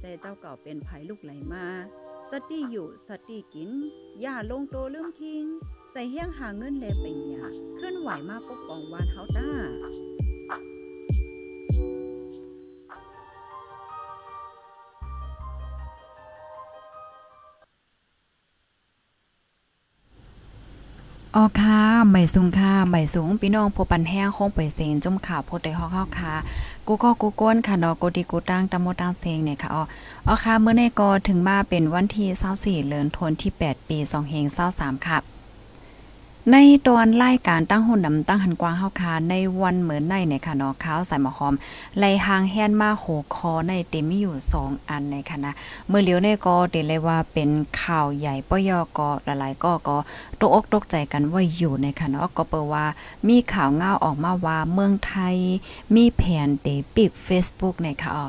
ใจเจ้าเก่าเป็นภัยลูกไหลมาสติอยู่สติกิน อย่าลงโตลืมคิง ใส่เฮี้ยงหาเงินแลเป็นหยาขึ้นไหวมาปกป้องวานเฮาต้าออค่ะใหม่สูงค่ะใหม่สูงพี่น้องพปันแห้งคงไปเซนจุ่มข่าวโพดได้ฮอกเฮาค่ะ กูก็กูก้นค่ะเนาะกูดีกูตั้งตะโมตั้งเซงเนี่ยค่ะอ๋ออ๋อค่ะเมื่อในกอถึงมาเป็นวันที่24เดือนธันวาคมที่ 8 ปี2เฮง23ค่ะ ในตอนรายการตั้งหุ่นดำตั้งหันกว้างเฮาคาในวันเหมือนในเนี่ยค่ะเนาะข้าวใส่หมอหอมไล่หางแฮนมาโหคอในเต็มมีอยู่ 2 อันในค่ะนะเมื่อเลียวในก็เตเลยว่าเป็นข่าวใหญ่ปยอกหลายๆก็ก็ตกอกตกใจกันว่าอยู่ในค่ะเนาะก็เปิว่ามีข่าวเงาออกมาว่าเมืองไทย มีแผนเตปิด Facebook ในค่ะอ๋อ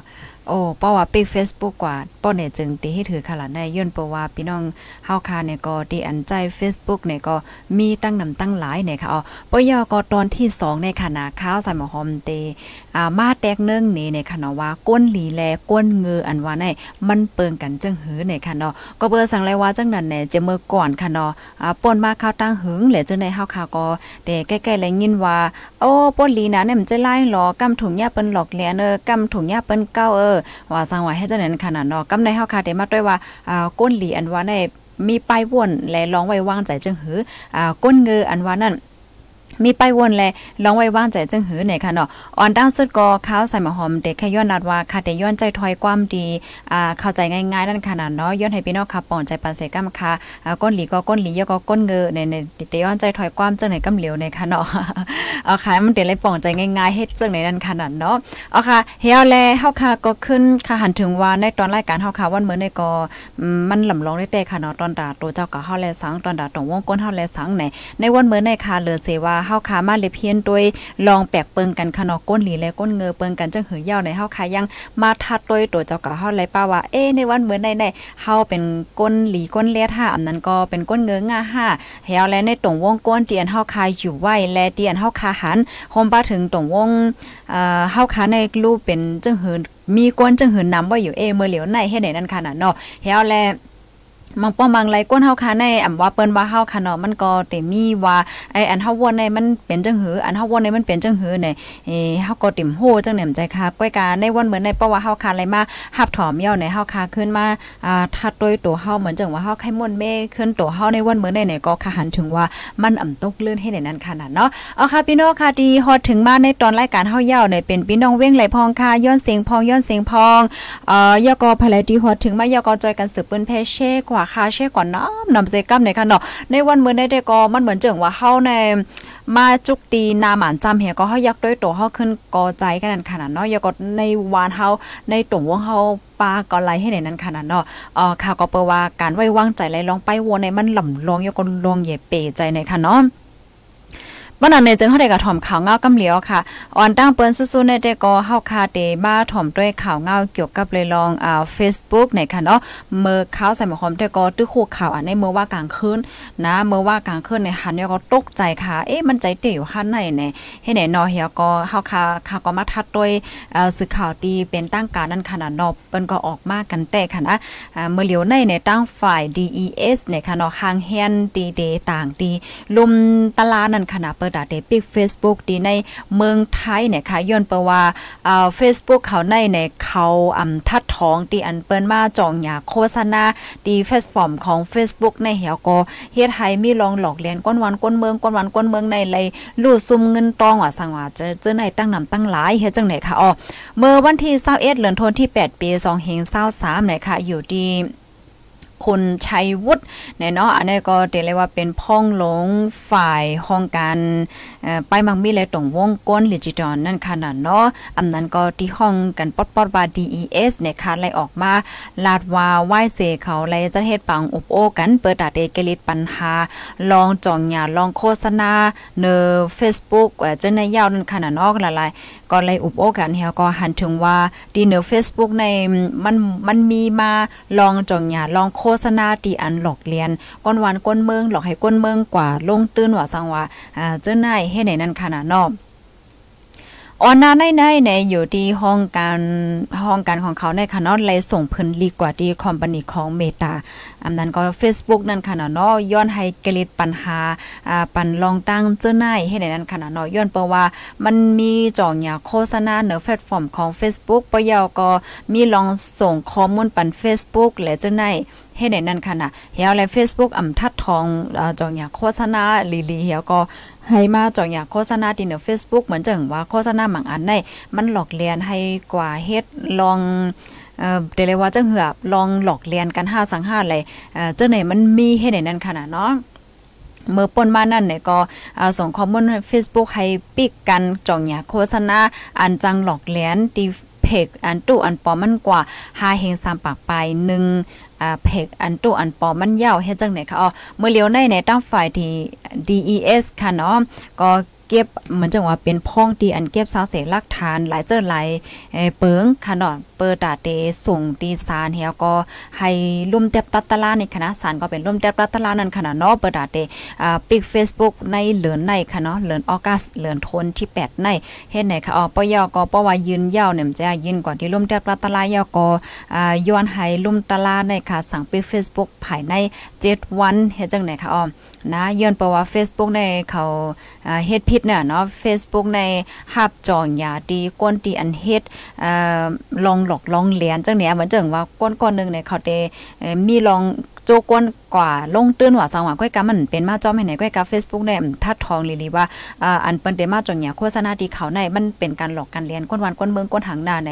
โอ้เพราะว่าปิก Facebook กว่าป้อเนี่ยจึงตีให้ถือขลาดในย่นเพราะว่าพี่น้องเฮาคาเนี่ยก็ตีอันใจ Facebook เนี่ยก็มีตั้งนำตั้งหลายเนี่ยค่ะอ๋อปยอก็ตอนที่2ในขณะข้าวใส่หมอหอมเตอ่ามาแตกเนื่องนี่ในค่ะเนาะว่าก้นหลีแลก้นเงืออันว่าในมันเปิงกันจังหือในค่ะเนาะก็เบอร์สั่งเลยว่าจังนั้นเนี่ยจะเมื่อก่อนค่ะเนาะอ่าป่นมาข้าวตั้งหึงเหลือจังในเฮาคาก็แต่ใกล้ๆเลยยินว่า อ้ป้นลีนะเนี่ยมันจะไล่หรอกำถุงยาเปิ้นหลอกแลเนอกำถุงยาเปิ้นเก้าเออว่าสังว่าให้เจ้าเนั้นขนาดเนาะกำในเฮาคาได้มาด้วยว่าอ่าก้นหลีอันว่าในมีป้ายว่นและร้องไว้วางใจจึงหืออ่าก้นเงืออันว่านั่น มีไปวนแลลองไว้ว่างใจจึงหือเนี่ยค่ะเนาะอ่อนดังสุดก็ข้าวใส่หมอหอมเด็กแค่ย้อนนัดว่าค่ะแต่ย้อนใจถอยความดีอ่าเข้าใจง่ายๆนั่นขนาดเนาะย้อนให้พี่น้องค่ะป่อนใจปันเสกัมค่ะอ่าก้นหลีก็ก้นหลียก็ก้นเงอในในเดย้อนใจถอยความจังไหนกำเหลียวในค่ะเนาะเอาค่ะมันเดี๋ยวเลยป่องใจง่ายๆเฮ็ดจังไหนนั่นขนาดเนาะเอาค่ะเฮียแลเฮาค่ะก็ขึ้นค่ะหันถึงว่าในตอนรายการเฮาค่ะวันเมื่อในก็มันลำลองได้แต่ค่ะเนาะตอนตาตัวเจ้าก็เฮาแลสังตอนตาตรงวงก้นเฮาแลสังไหนในวันเมือในค่ะเหลือเสว่าเฮาค่ะมาเลยเพียนโดยลองแปกเปิงกันขนอก้นหลีและก้นเงอเปิงกันจังหือยาวในเฮาค่ะยังมาทัดโดยตัวเจ้าก็เฮาเลป้าว่าเอ๊ในวันเหมือนในในเฮาเป็นก้นหลีก้นเลียดห้าอันนั้นก็เป็นก้นเงืองาห้าเฮาและในตรงวงก้นเตียนเฮาคาอยู่ไว้และเตียนเฮาคาหันโฮมป้าถึงตรงวงเอ่อเฮาคาในรูปเป็นจังหือมีก้นจังหือนำว่าอยู่เอเมื่อเหลียวในเฮ็ดไหนนั่นค่ะน่ะเนาะเฮาและ มังป้อมังไรก้นเฮาคาในอ่ำว่าเปิ้นว่าเฮาคาเนาะมันก็เตมีว่าไออันเฮาวนในมันเป็นจังหืออันเฮาวนในมันเป็นจังหือเนี่ยเอเฮาก็ติ่มโหจังเหนี่มใจค่ะก้อยกาในวันเหมือนในเพราะว่าเฮาคาอะไรมาหับถอมเย่าในเฮาคาขึ้นมาอ่าทัดโดยตัวเฮาเหมือนจังว่าเฮาไข่ม่วนเมขึ้นตัวเฮาในวันเหมือนในเนี่ยก็คาหันถึงว่ามันอ่ำตกเลื่อนให้ในนั้นขนาดเนาะเอาค่ะพี่น้องค่ะดีฮอดถึงมาในตอนรายการเฮาเย่าเนี่ยเป็นพี่น้องเว้งไหลพองค่ะย้อนเสียงพองย้อนเสียงพองเอ่อยกอภายดีฮอดถึงมายกอจอยกันสืบเปิ้นเพเช่กว่าคาเช่ก่อนเนนำเซกัมในค่ะเนาะในวันเมื่อได้ก็มันเหมือนเจิงว่าเฮาในมาจุกตีนาหมานจำเหียก็เฮายักด้วยตัวเฮาขึ้นกอใจกันนั่นขนาดเนาะยก็ในวานเฮาในตุ่มวงเฮาปลาก็ไหลให้ในนั้นขนาดเนาะเอ่อข่าวก็เปว่าการไว้วางใจไหลลองไปวนในมันหล่ำลองยก็ลองเย่เปใจในค่ะเนาะ วันนั้นเนี่ยจึงเฮาได้กระถ่อมข่าวเงากำเหลียวค่ะอ่อนตั้งเปิ้นสู้ๆในแต่ก็เฮาคาเตมาถ่อมด้วยข่าวเงาเกี่ยวกับเลยลองอ่า Facebook ในค่ะเนาะเมื่อข่าวใส่หมอหอมแต่ก็ตื้อคู่ข่าวอันในเมื่อว่ากลางคืนนะเมื่อว่ากลางคืนในหันเนี่ยก็ตกใจค่ะ เอ๊ะมันใจเตอยู่หันไหนเนี่ยให้ไหนนอเฮียก็เฮาคาข่าวก็มาทัดด้วยอ่อสื่อข่าวดีเป็นตั้งการนั่นขนาดนอบเปิ้นก็ออกมากันแต่ค่ะนะอ่าเมื่อเหลียวในในตั้งฝ่าย DES ในค่ะเนาะห่างแฮนดีเดต่างดีลุมตลาดนั่นขนาดเปิดดาเตปิก Facebook ดีในเมืองไทยเนี่ยค่ะย้อนเปว่าอ่า Facebook เขาในในเขาอำทัดท้องตีอันเปิ้นมาจองหยาโฆษณาดีแพลตฟอร์มของ Facebook ในเหี่ยวก็เฮ็ดให้มีลองหลอกเลียนก้นวันก้นเมืองก้นวันก้นเมืองในเลยลู่ซุ่มเงินตองว่าสังว่าเจอเจอในตั้งนำตั้งหลายเฮ็ดจังไหนค่ะอ๋อเมื่อวันที่21เดือนธันวาคมที่ 8 ปี2 5 23เนี่ยค่ะอยู่ที่ คคุณชัยวุฒิเนี่ยเนาะอันนี้ก็เรียกว่าเป็นพ้องหลงฝ่ายห้องการไปมังมีเลยตรงวงก้นดิจิตอลนั่นค่ะเนาะอำนั้นก็ที่ห้องกันปอดปอดบา DES เนี่ยค่ะไล่ออกมาลาดว่าไหว้เสเขาไล่จะเฮ็ดปังอบโอกัน เปิดตาเดกลิดปัญหา ลองจองหยาลองโฆษณาเนอ Facebook ว่าจะในยาวนั่นค่ะเนาะหลายๆก็เลยอุบโอกันเฮาก็หันถึงว่าดีเนอ Facebook ในมันมันมีมาลองจองยาลองโฆษณาตีอันหลอกเลียนก้นวันก้นเมืองหลอกให้ก้นเมืองกว่าลงตื้นว่าสังว่าอ่าเจ้าหนายให้ไหนนั่นขนาดนาะ ออนาในในในอยู่ที่ห้องการห้องการของเขาในค่ะเนาะเลยส่งเพิ่นลีกว่าที่คอมพานีของเมตาอันนั้นก็ Facebook นั่นค่ะเนาะย้อนให้เกลิดปัญหาอ่าปันลองตั้งเจ้าหนายให้ในนั้นค่ะเนาะย้อนเพราะว่ามันมีจ่องยาโฆษณาในแพลตฟอร์มของ Facebook ปะยาวก็มีลองส่งข้อมูลปัน Facebook และเจ้าหนายให้ในนั้นค่ะนะเฮียและ Facebook อ่ำทัดทองจองอยากโฆษณาลีลีเฮียก็ ให้มาจองอยากโฆษณาที่ใน Facebook เหมือนจังว่าโฆษณาบางอันในมันหลอกเลียนให้กว่าเฮ็ดลองเอ่อเดเลยว่าจังเหือลองหลอกเลียนกัน5สัง5เลยเอ่อจังไหนมันมีให้ในนั้นค่ะนะเนาะเมื่อปนมานั่นเนี่ยก็ส่งข้อมูล Facebook ให้ปิกกันจองอยากโฆษณาอันจังหลอกเลียนที่เพกอันตู้อันปอมันกว่า5เฮง3ปากไป1 อ่าเพกอันตัวอันปอมันยาวเฮ็ดจังไหนคะอ๋อเมื่อเลี้ยวในในตั้งฝ่ายที่ DES ค่ะเนาะก็ เก็บเหมือนจังว่าเป็นพ้องตีอันเก็บสาเสลักฐานหลายเจอหลายเปิงค่ะเนาะเปิดตาเตส่งตีสารเฮียก็ให้ลุ่มเต็บตัตตลาในคณะสารก็เป็นลุ่มเต็บตัตตลานั่นขนาดเนาะเปิดตาเตอ่าปิก Facebook ในเหลือนในค่ะเนาะเหลือนออกัสเหลือนทนที่ 8 ในเฮ็ดไหนค่ะอ๋อปยก็ปว่ายืนยาวเนี่ยจะยินกว่าที่ลุ่มเต็บตัตลายก็อ่าย้อนให้ลุ่มตลาในค่ะสั่งปิก Facebook ภายใน 7 วันเฮ็ดจังไหนค่ะอ๋อนะย้อนเพราว่า Facebook ในเขาเฮ็ดผิดเนี่ยเนาะ Facebook ในหับจองยาดีก้นตีอันเฮ็ดอ่าลองหลอกลองเลียนจังเนี้ยเหมือนจังว่าก้นก้อนนึงเนี่ยเขาเตมีลอง โจกวนกว่าลงตื้นว่าสังว่าก้อยกามันเป็นมาจอมให้ไหนก้อยกา Facebook ได้ทัดทองลีลีว่าอ่าอันเปิ้นเตมาจองหยาโฆษณาที่เขาในมันเป็นการหลอกกันเรียนก้นวันก้นเมืองก้นหางนาใน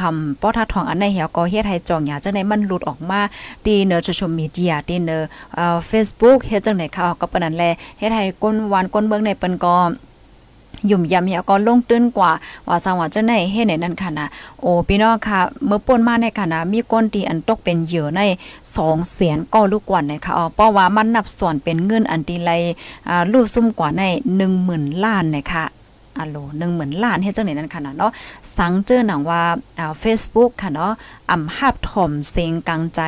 คำป้อทัดทองอันในเหี่ยวก็เฮ็ดให้จองหยาจังได๋มันหลุดออกมาดีเนอโซเชียลมีเดียดีเนอเอ่อ Facebook เฮ็ดจังได๋เขาก็ปานนั้นแลเฮ็ดให้ก้นวันก้นเมืองในเปิ้นก็ ยุ่มยำเหี่ยวก็ลงตื้นกว่าว่าสังว่าจะไหนเฮ็ดในนั้นค่ะนะโอ้พี่น้องค่ะ เมื่อป่นมาในค่ะนะมีก้นตีอันตกเป็นเหยื่อใน2เสียนก็ลูกกว่านะคะอ๋อเพราะว่ามันนับส่วนเป็นเงินอันตีไลอ่าลูกซุ่มกว่าใน10,000ล้านนะคะ อัลโหลหนึ่งเหมือนล้านเฮ็ดจังไหนนั่นค่ะเนาะสังเจอหนังว่าอ่า Facebook ค่ะเนาะอ่ำหับถ่อมเสียงกลางใจ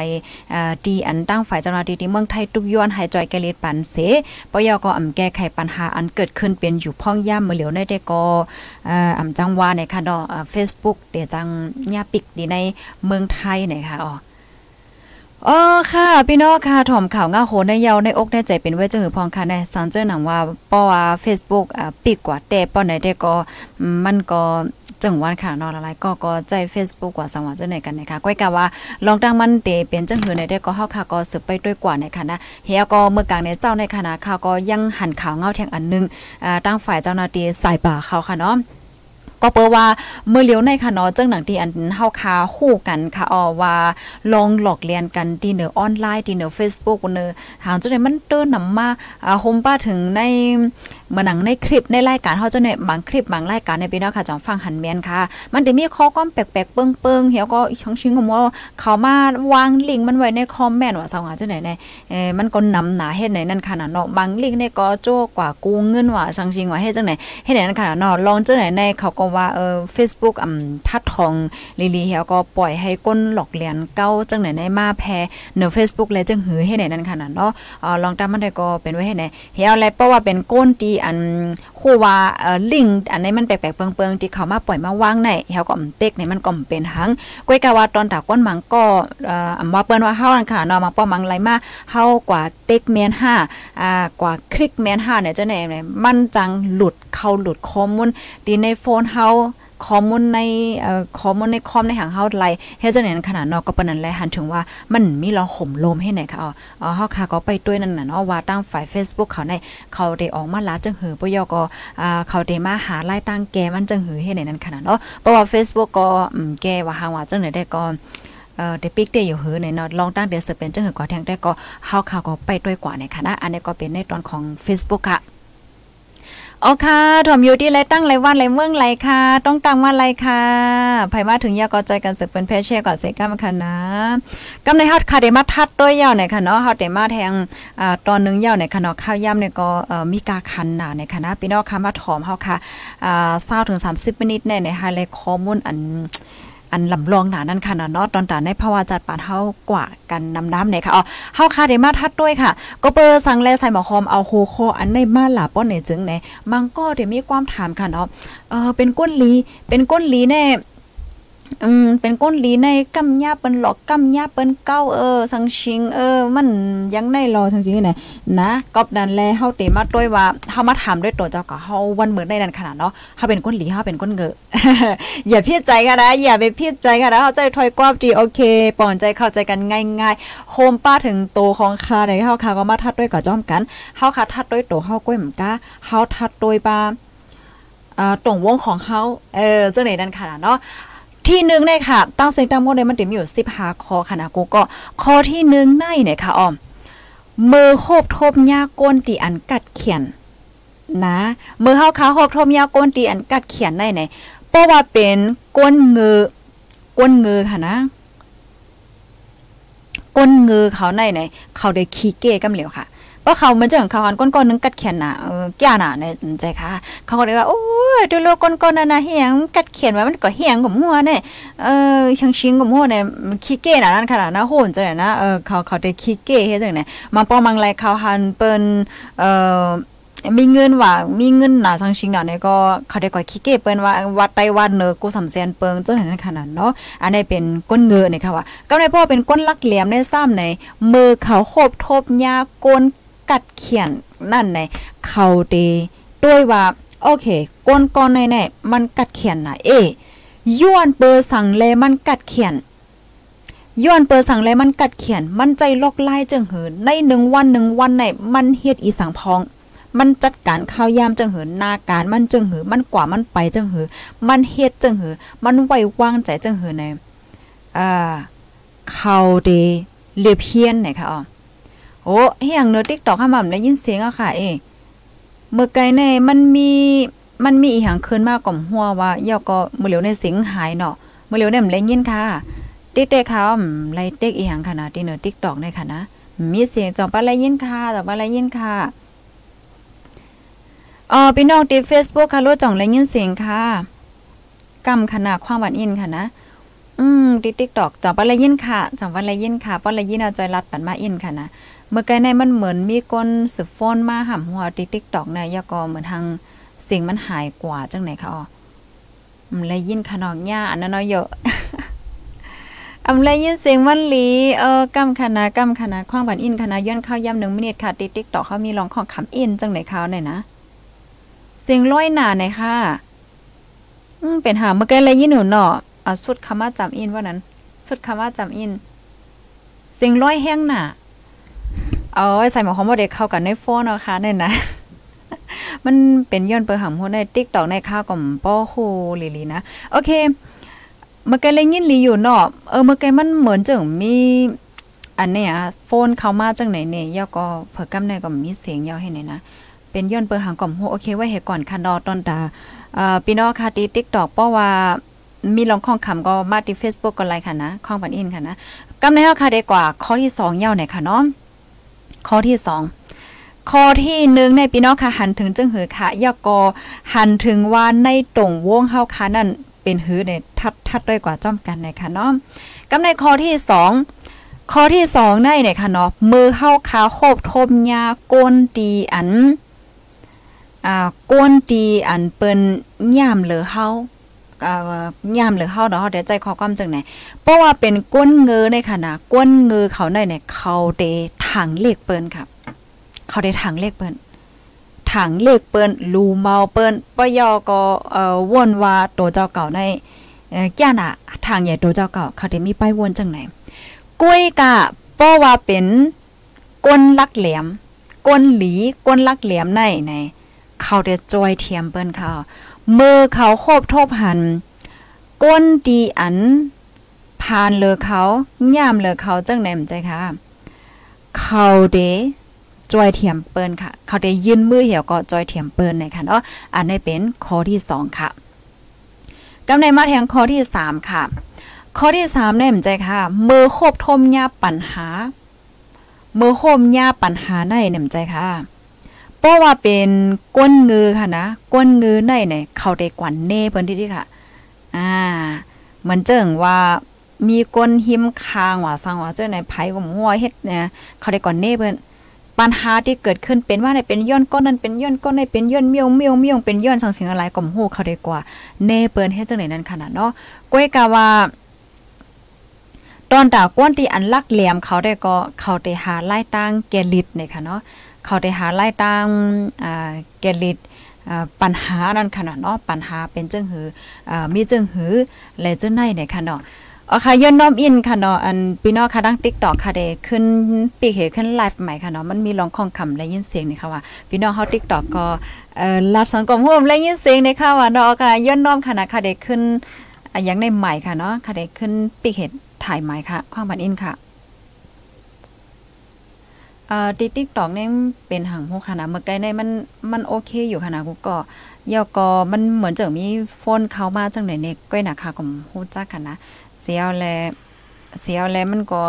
อ่าดีอันตั้งฝ่ายเจ้าหน้าที่ที่เมืองไทยทุกย้อนหายจอยแกลิดปันเสปยก็อ่ำแก้ไขปัญหาอันเกิดขึ้นเป็นอยู่พ่องย่ามมือเหลียวในได้ก็อ่าอ่ำจังว่าในค่ะเนาะ Facebook เดี๋ยวจังญาปิกดีในเมืองไทยนี่ยค่ะอ๋อ อ๋อค่ะ พี่น้องค่ะถ่อมข่าวง่าโหในเยาในอกในใจเป็นไว้จังหือพองค่ะในสังเจอหนังว่าป้อว่า Facebook อ่าปิดกว่าแต่ป้อไหนได้ก็มันก็จังวันค่ะนอนอะไรก็ก็ใจ Facebook กว่าสังว่าจังไหนกันนะคะก้อยกะว่าลองตั้งมันเตเป็นจังหือในได้ก็เฮาค่ะก็สืบไปด้วยกว่าในค่ะนะเฮียก็เมื่อกลางในเจ้าในคณะข่าก็ยังหันข่าวเงาแทงอันนึงอ่าตั้งฝ่ายเจ้าหน้าที่สายป่าเขาค่ะเนาะ ก็เปิว่าเมื่อเลี้ยวในค่ะเนาะจังหนังที่อันเฮาคาคู่กันค่ะอ๋อว่าลองหลอกเลียนกันที่เนอออนไลน์ที่เนอ Facebook เนอหางจังได๋มันเติ้นนำมาอ่าโฮมป้าถึงใน มาหนังในคลิปในรายการเฮาจะเนี่ยบางคลิปบางรายการในพี่น้องค่ะจองฟังหันแม่นค่ะ มันจะมีข้อความแปลกๆเปิงๆเหี่ยวก็ช่องชิงของว่าเขามาวางลิงก์มันไว้ในคอมเมนต์ว่าสาวหาจังได๋ในเอ่อมันก็นำหนาเฮ็ดไหนนั่นค่ะเนาะบางลิงก์เนี่ยก็โจกว่ากูเงินว่าช่องชิงว่าเฮ็ดจังได๋เฮ็ดไหนนั่นค่ะเนาะลองจังได๋ในเขาก็ว่าเออ Facebook อ่ำทัดทองลีลีเหี่ยวก็ปล่อยให้ก้นหลอกเลียนเก้าจังไหนในมาแพ้เนอ Facebook เลยจังหือเฮ็ดไหนนั่นค่ะเนาะอ่อลองตามมันได้ก็เป็นไว้เฮ็ดไหนเหี่ยวแลเพราะว่าเป็นก้นตีอันคู่ว่าเอ่อลิงอันนี้มันแปลกๆเปิงๆที่เขามาปล่อยมาวางในเฮาก็เต็กนี่มันก็เป็นหังก้อยกะว่าตอนตาก้นมังก็เอ่ออำว่าเปิ้นว่าเฮานั่นค่ะเนาะมาป้อมังไหลมาเฮากว่าเต็กแมน5อ่ากว่าคลิกแมน5เนี่ยจังได๋มันจังหลุดเข้าหลุดข้อมูลที่ในโฟนเฮา ขอมูลในเอ่อข้อมูลในคอมในหางเฮาไลเฮ็ดจังได๋ขนาดนาะก็ปานนั้นแหละหันถึงว่ามันมีลองห่มลมให้ไหนค่ะอ๋อเฮาค่ะก็ไปด้วยนั่นน่ะเนาะว่าตั้งฝ่าย Facebook เขาในเขาได้ออกมาลาจังหือปยก็อ่าเขาได้มาหาไล่ตั้งแกมันจังหือให้ไหนนั่นขนาดเนาะเพราะว่า Facebook ก็อืมแกว่าหางว่าจังได๋ได้ก็เอ่อเดปิกเตอยู่หือในเนาะลองตั้งเดือนสเป็นจังหือกว่าแทงได้ก็เฮาข่าวก็ไปด้วยกว่าในคณะอันนี้ก็เป็นในตอนของ Facebook ค่ะ โอค่ะถมอยู่ที่ไรตั้งไรวันไรเมืองไรค่ะ ต้องตังว่าไรค่ะไผมาถึงยากอใจกันสึกเป็นเพชเช่ก่อนเซก้ามค่ะนะกำในฮอดคาเดมาทัดด้วยยาวในค่ะเนาะฮอดเดมาแทงอ่าตอนนึงยาวในค่ะเนาะข้าวย่ำเนี่ยก็เอ่อมีกาคันหนาในค่ะนะพี่น้องค่ะมาถอมเฮาค่ะอ่า20ถึง30มินิทในในไฮไลท์ข้อมูลอัน อันลำลองหนานั่นค่ะเนาะตอนตาในภาวะจัดปานเฮากว่ากันนำน้ำเนี่ยค่ะอ๋อเฮาคาเดมาทัดด้วยค่ะ ก็เปิดสั่งแลใส่หมอคอมเอาโฮโคออันในมาหลาป้อนในจึงไหนมังก็เดี๋ยวมีความถามค่ะเนาะเออเป็นก้นลีเป็นก้นลีแน่ อืมเป็นก้นลีในกำยาเปิ้นหลอกกำยาเปิ้นเก้าเออสังชิงเออ มันยังในรอจังซี่ไหนนะกอบดันแลเฮาเตมาด้วยว่าเฮามาถามด้วยตัวเจ้าก็เฮาวันเหมือนในนั้นขนาดเนาะเฮาเป็นก้นลีเฮาเป็นก้นเงออย่าเพิดใจกันนะอย่าไปเพิดใจกันนะเขาใจถอยกวาบดีโอเคปอนใจเข้าใจกันง่ายๆโฮมป้าถึงโตของคาในเฮาคาก็มาทัดด้วยกับจ้อมกันเฮาคาทัดด้วยโตเฮาก้อยเหมือนกะเฮาทัดด้วยป้าอ่าตรงวงของเฮาเออจังไหนนันขนาดเนาะ ที่หนึ่งเนี่ยค่ะ ตั้งเสียงตั้งโมดลมันติมีอยู่สิบหาคอค่ะนะกูก็คอที่หนึ่งในเนี่ยค่ะอ้อมมือโคบทบยาก้นตีอันกัดเขียน นะมือเฮาขาโคบทบยาก้นตีอันกัดเขียนได้ไหนเพราะว่าเป็นก้นเงือก้นเงือค่ะนะก้นเงือเขาในไหนเขาได้ขี้เก้กำเหลียวค่ะ เพราเขามันจะของเขาอันก้นๆนึงกัดเขียนน่ะเออแก่น่ะในใจค่ะ เขาก็เลยว่าโอ้ยดูโลก้นๆนั่นน่ะเฮียงกัดเขียนไว้มันก็เฮียงกับหัวเนี่ยเออชังชิงกับหัวเนี่ยขี้เก้น่ะนั่นขนาดนะโหนจังได๋นะเออเขาเขาได้ขี้เก้เฮ็ดจังได๋มาปอมังไรเขาหันเปิ้นเอ่อมีเงินว่ามีเงินหนาสังชิงหนาเนี่ยก็เขาได้ก่อยขี้เก็เปิ้นว่าวัดไต้วัดเนอกูสำแสนเปิงจังนั้นขนาดเนาะอันนี้เป็นก้นเงือเนี่ยค่ะว่าก็ในพ่อเป็นก้นลักเหลี่ยมในซ้ำในมือเขาโคบทบยาก้น กัดเขียนนั่นในเขาเดด้วยว่าโอเคก้นก้อนในในมันกัดเขียนนะเอย้วนเปอร์สั่งเลมันกัดเขียนย้อนเปิดสั่งเลยมันกัดเขียน มันใจลอกไล่จังเหิน ในหนึ่งวันหนึ่งวันไหนมันเฮ็ดอีสังพอง มันจัดการข้าวยามจังเหินนาการมันจังเหือมันกว่ามันไปจังเหือมันเฮ็ดจังเหือมันไว้วางใจจังเหือในอ่าเขาเดเลียเพียนไหนคะอ๋อ โอ้เฮียงเนอติ๊กตอกข้าม่ได้ยินเสียงอะค่ะ เอเมื่อไกลในมันมีมันมีอีหยังคืนมากก่อมหัวว่าเยาก็มื้อเหลียวในเสียงหายเนาะมื้อเหลียวเนี่ยมันได้ยินค่ะติ๊กเต็กค่ะไล่เต็กอีหยังค่ะนะที่เนอติ๊กตอกในค่ะนะมีเสียงจอมปลาไลยินค่ะจอมปลาไลยินค่ะอ๋อพี่น้องที่ Facebook ค่ะรู้จ่องไลยินเสียงค่ะกำขนาดความหวานอินค่ะนะอืมติ๊กติ๊กตอกจอมปลาไลยินค่ะจอมปลาไลยินค่ะปลาไลยินเอาจอยรัดปันมาอินค่ะนะ เมื่อไกลในมันเหมือนมีก้นสืบฟ้อนมาห่ำหัวติ๊กติ๊กตอกในยาก็เหมือนทางเสียงมันหายกว่าจังไหนคะอ๋ออืมไลยินขนอกหญ้าอันนั้นเนาะเยอะอำเลยินเสียงวันหลีเออกำคณะกำคณะข้างบันอินคณะย้อนเข้าย่ำหนึ่งมินิทค่ะติ๊กติ๊กต่อเขามีร้องของคำอินจังไหนเขาหน่อยนะเสียงร้อยหนาหน่อยค่ะอืมเป็นหาเมื่อกี้เลยยินหนูเนาะอะสุดคำว่าจำอินว่านั้น สุดคำว่าจำอิน เสียงร้อยแห้งหนา เอาใส่หมอคอมว่าเด็กเข้ากันในโฟนเนาะค่ะเนี่ยนะมันเป็นย้อนเปิดหำหัวในติ๊กตอกในข้าวกับป้อโฮลีลีนะ โอเค เมื่อกี้เลยยินลีอยู่เนาะเออเมื่อกี้มันเหมือนจังมี อันเนี้ยโฟนเข้ามาจังไหนเนี่ยยอก็เผื่อกำในก็มีเสียงย่อให้ไหนนะ เป็นย้อนเปิดหางกล่อมโฮโอเค ไว้ให้ก่อนค่ะดอตอนตาเอ่อพี่น้องค่ะตี TikTok เพราว่ามีลองข้องคำก็มาที่ Facebook ก็ไลค์ค่ะนะข้องบันอินค่ะนะกำในเฮาค่ะได้กว่าข้อที่2ยาวหนค่ะเนาะ ข้อที่2ข้อที่หนึ่งในพี่น้องค่ะหันถึงจึงหือค่ะย่อกอหันถึงว่าในตรงวงเฮาค่ะนั่นเป็นหือในทัดทัดด้วยกว่าจ้อมกันนะคะเนาะกำในข้อที่สองข้อที่สองในเนี่ยค่ะเนาะมือเฮาขาโคบทมยาโกนตีอันอ่าก้นตีอันเปิ้นย่ามเหลือเฮา ย่ามหลือเฮาเนาะเดี๋ยวใจขอความจังไหนเพราะว่าเป็นก้นเงือในค่ะนะก้นเงือเขาในเนี่ยเขาเดถังเลขเปิ้นค่ะ เขาได้ถังเลขเปิ้นถังเลขเปิ้นลูเมาเปิ้นปยอก็เอ่อวนว่าตัวเจ้าเก่าในเอ่อแก่น่ะทางใหญ่ตัวเจ้าเก่าเขาได้มีป้ายวนจังไหนกล้วยกะเพราะว่าเป็นก้นลักแหลมก้นหลีก้นลักแหลมในในเขาได้จอยเทียมเปิ้นเขา มือเขาโคบทบหัน ก้นดีอัน ผ่านเลอเขาย่ามเลอเขาจังไหนมใจค่ะ เขาเดจอยเทียมเปิ้นค่ะ เขาได้ยืนมือเหี่ยวก็จอยเทียมเปิ้นในค่ะเนาะอันนี้เป็นข้อที่สองค่ะกำในมาแทงข้อที่สามค่ะ ข้อที่สามเนี่ยมใจค่ะ มือโคบทมยาปัญหา มือโคมยาปัญหาในเนี่ยมใจค่ะ เพราะว่าเป็นก้นงือค่ะนะ ก้นงือในเนี่ยเขาได้กวนเน่เพิ่นที่ที่ค่ะ อ่ามือนเจิงว่ามีก้นหิมคางว่าสังว่าเจ้าในไผผมหัวเฮ็ดเนี่ยเขาได้ก่อนเน่เพิ่นปัญหาที่เกิดขึ้นเป็นว่าในเป็นย้อนก้นนั้นเป็นย้อนก้นในเป็นย้อนเมียวเมียวเมียวเป็นย้อนสังสิ่งอะไรก็ฮู้เขาได้กว่าเน่เปิ้นเฮ็ดจังได๋นั้นขนาดเนาะก้อยกะว่าตอนตากวนที่อันลักแหลมเขาได้ก็เขาได้หาไล่ตั้งแกลิดเนี่ยค่ะเนาะ เขาได้หาไล่ตั้งอ่าแกลิดปัญหานั่นขนาดเนาะปัญหาเป็นจังหืออ่ามีจังหือและจังไหนเนี่ยค่ะเนาะอ๋อค่ะย้อนน้อมอินค่ะเนาะอันพี่น้องค่ะดัง TikTok ค่ะได้ขึ้นปีกเหขึ้นไลฟ์ใหม่ค่ะเนาะมันมีร้องของคำและยินเสียงนี่ค่ะว่าพี่น้องเฮา TikTok ก็เอ่อรับสังคมร่วมและยินเสียงในค่ะว่าเนาะค่ะย้อนน้อมค่ะนะค่ะได้ขึ้นอย่างในใหม่ค่ะเนาะค่ะได้ขึ้นปีกเหถ่ายใหม่ค่ะความบันอินค่ะ อ่าติ๊กติ๊กตอกนี่ยเป็นหางหูค่ะนะเมื่อไกลในมันมันโอเคอยู่ค่ะนะกูก็เยาก็มันเหมือนจะมีโฟนเข้ามาจังไหนเนี่ยก้อยนะค่ะก็ฮู้จักกันนะเสียวแลเสียวแลมันก็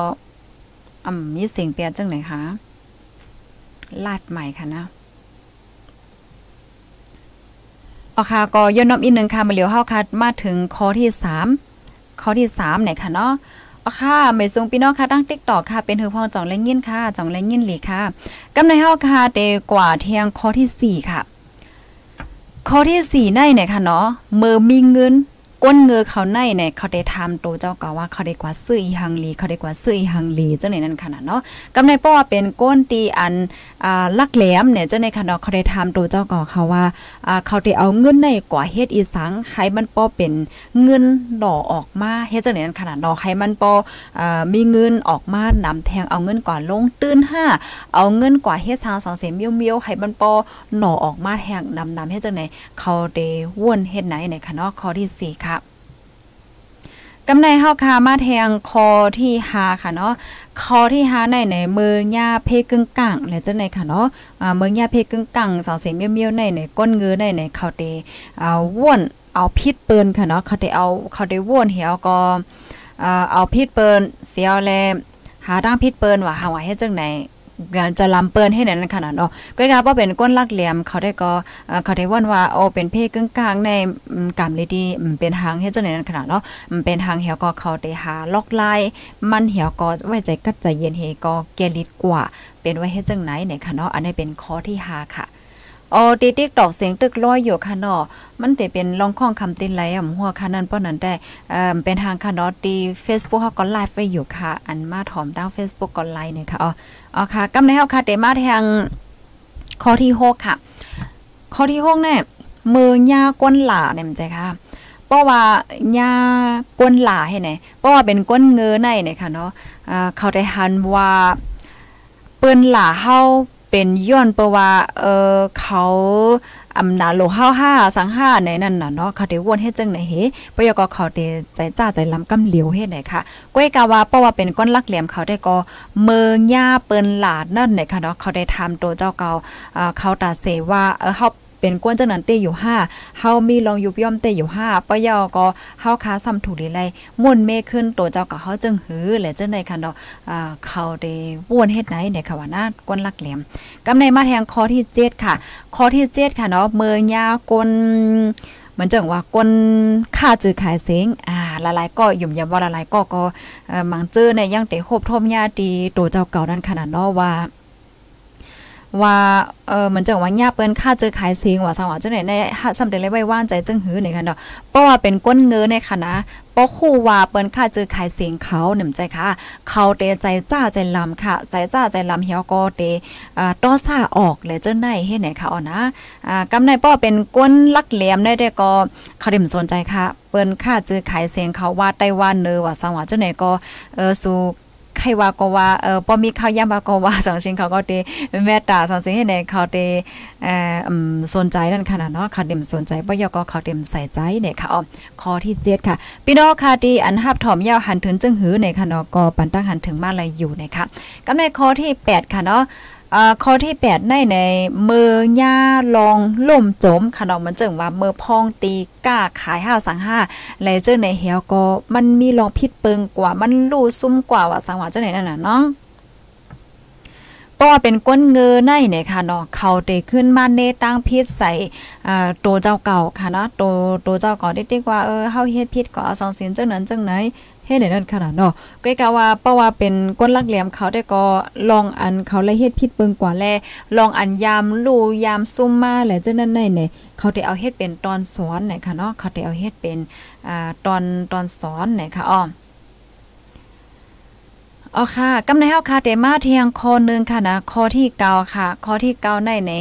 อ่ำมีเสียงเปลี่ยนจังไหนคะลาดใหม่ค่ะนะเอาค่ะก็ย้อนน้อมอีกนึงค่ะมาเหลียวเฮาค่ะมาถึงข้อที่3ข้อที่3เนี่ยค่ะเนาะ ค่ะไม่ซงพี่น้องค่ะตั้งติ๊กต่อค่ะ เป็นเธอพองจ่องแลยินค่ะจ่องแลยินหลีค่ะกำในเฮาค่ะเตกว่าเที่ยงข้อที่4ค่ะ ข้อที่4ในเนี่ยค่ะเนาะเมือมีเงิน ก้นเงือเขาในเนี่ยเขาได้ทำโตเจ้าก็ว่าเขาได้กว่าซื้ออีหังลีเขาได้กว่าซื้ออีหังลีจังไหนนั่นขนาดเนาะกำในป้อเป็นก้นตีอันอ่าลักแหลมเนี่ยจังในขนาดเขาได้ทำโตเจ้าก็เขาว่าอ่าเขาได้เอาเงินในกว่าเฮ็ดอีสังให้มันป้อเป็นเงินดอออกมาเฮ็ดจังไหนนั่นขนาดดอกให้มันป้ออ่ามีเงินออกมานำแทงเอาเงินกว่าลงตื้นห้าเอาเงินกว่าเฮ็ดทางสองเสียมเมียวๆให้มันป้อหน่อออกมาแทงนำนำเฮ็ดจังไหนเขาได้ว่นเฮ็ดไหนในค่ะเนาะข้อที่4ค่ะ กำในเฮาคามาแทงคอที่หาค่ะเนาะคอที่หาในในเมืองยาเพกึ่งกลางและจังได๋ค่ะเนาะอ่ามืองยาเพกึ่งกลางสาวเสียเมียวๆในในก้นเงือในในเขาเตอ่าว่นเอาพิษเปิ้นค่ะเนาะเขาได้เอาเขาได้ว่นเหี่ยวก็อ่าเอาพิษเปิ้นเสียวแลหาดังพิษเปิ้นว่าหาว่าเฮ็ดจังไหนจะลำเปิ้นให้นั่นขนาดเนาะก็กาว่าเป็นก้นลักเหลี่ยมเขาได้ก็เขาได้ว่นว่าโอเป็นเพศกึ่งกลางในกรรมเลยดีเป็นทางเฮ็ดจังได๋นั่นขนาดเนาะเป็นทางเหี่ยวก็เขาได้หาล็อกไลมันเหี่ยวก็ไว้ใจกัดใจเย็นเฮก็แกลิดกว่า เป็นไว้เฮ็ดจังไหนเนี่ยค่ะเนาะอันนี้เป็นข้อที่5ค่ะโอ๋อตีติ๊กตอกเสียงตึกลอยอยู่ค่ะเนาะมันแต่เป็นลองข้องคำตินไหลอ่ำหัวค่ะนั่นป้อนั้นได้เอ่อเป็นทางค่ะเนาะตี Facebook เฮาก็ไลฟ์ไว้อยู่ค่ะ อันมาถอมดาว Facebook ก็ไลฟ์เนี่ยค่ะอ๋อ อ๋อค่ะกำในเฮาค่ะเตมาทางข้อที่6ค่ะ ข้อที่6เนี่ยมือยาก้นหลาเนี่ยมันใจค่ะเพราะว่าหญ้าก้นหลาให้ไหนเพราะว่าเป็นก้นเงอในเนี่ยค่ะเนาะเขาได้หันว่าเปิ้นหลาเฮาเป็นย้อนเพราะว่าเออเขา อำนาจโลเฮาห้าสังห้าในนั่นน่ะเนาะเขาได้วนเฮ็ดจังไหนเฮปยก็เขาได้ใจจ้าใจล้ำกำเหลียวเฮ็ดไหนค่ะก้อยกาว่าเพราะว่าเป็นก้อนลักเหลี่ยมเขาได้ก็เมืองย่าเปิ้นหลาดนั่นไหนค่ะเนาะเขาได้ทำตัวเจ้าเก่าอ่าเขาตาเสว่าเออเฮา เป็นกวนจังนั้นเตอยู่5เฮามีลองยุบย่อมเตอยู่5ปะยอก็เฮาค้าซ้ำถูกลีไลม่วนเมขึ้นตัวเจ้าก็เฮาจึงหือและจังได๋ค่ะเนาะอ่าเขาได้วนเฮ็ดไหนเนี่ยค่ะว่านะกวนลักเหลี่ยมกำในมาแทงข้อที่ 7 ค่ะข้อที่7ค่ะเนาะเมืองยากนเหมือนจังว่าก้นค่าจือขายเสียงอ่าละลายก็ยุ่มยำว่าละลายก็ก็เอ่อมังเจอในยังเตโคบทมญาตีตัวเจ้าเก่านั้นขนาดเนาะว่า ว่าเออเหมือนจังว่าญาเปิ้นค่าเจอขายเสียงว่าสังว่าจังไหนในสำเร็จเลยไว้ว่านใจจึงหือในค่ะเนาะเพราะว่าเป็นก้นเงือในค่ะนะปอคู่ว่าเปิ้นค่าเจอขายเสียงเขาหนึ่มใจค่ะ เขาเตใจจ้าใจลำค่ะ ใจจ้าใจลำเหี่ยวก็เตอ่าต้อซ่าออกและเจ้าไหนเฮ็ดไหนค่ะอ๋อนะอ่ากำในป้อเป็นก้นลักแหลมได้ได้ก็เขาได้สนใจค่ะ เปิ้นค่าเจอขายเสียงเขาว่าไต้หวันเนอว่าสังว่าจังไหนก็เออสู่ ให้ว่าก็ว่าเออบ่มีข้าวยำก็ว่าสองสิ่งเขาก็เตแม่ตาสองสิ่งให้ในเขาเตเอ่อสนใจนั่นขนาดเนาะเขาเต็มสนใจบ่ยอก็เขาเต็มใส่ใจเนี่ยค่ะอ๋อข้อที่7ค่ะพี่น้องค่ะที่อันหับถอมยาวหันถึงจึงหือในค่ะเนาะก็ปันตั้งหันถึงมาเลยอยู่นะคะกำในข้อที่8ค่ะเนาะ อ่าข้อที่8ในในมือย่าลองล่มจมค่ะเนาะมันจึงว่ามือพองตีก้าขาย5สัง5และเจ้าในเหี่ยวก็มันมีลองพิษเปิงกว่ามันลู่ซุ่มกว่าว่าสังหว่าเจ้าไหนนั่นน่ะเนาะก็เป็นก้นเงอในเนี่ยค่ะเนาะเขาเตขึ้นมาเนตั้งพิษใส่อ่าตัวเจ้าเก่าค่ะเนาะตัวตัวเจ้าเก่าได้ๆว่าเออเฮาเฮ็ดพิษก็เอาสองเสินจังนั้นจังไหน เฮ็ดได้นั่นขนาดเนาะก็กะว่าเพราะว่าเป็นก้นลักเหลี่ยมเขาได้ก็ลองอันเขาเลยเฮ็ดพิษเปิงกว่าแลลองอันยามลู่ยามซุ่มมาแหละจังนั้นในเนี่ยเขาได้เอาเฮ็ดเป็นตอนสอนเนี่ยค่ะเนาะเขาได้เอาเฮ็ดเป็นอ่าตอนตอนสอนเนี่ยค่ะอ้ออ๋อค่ะกำในเฮาค่ะเตมาเทียงคอนึงค่ะนะคอที่เกาค่ะคอที่เกาในใน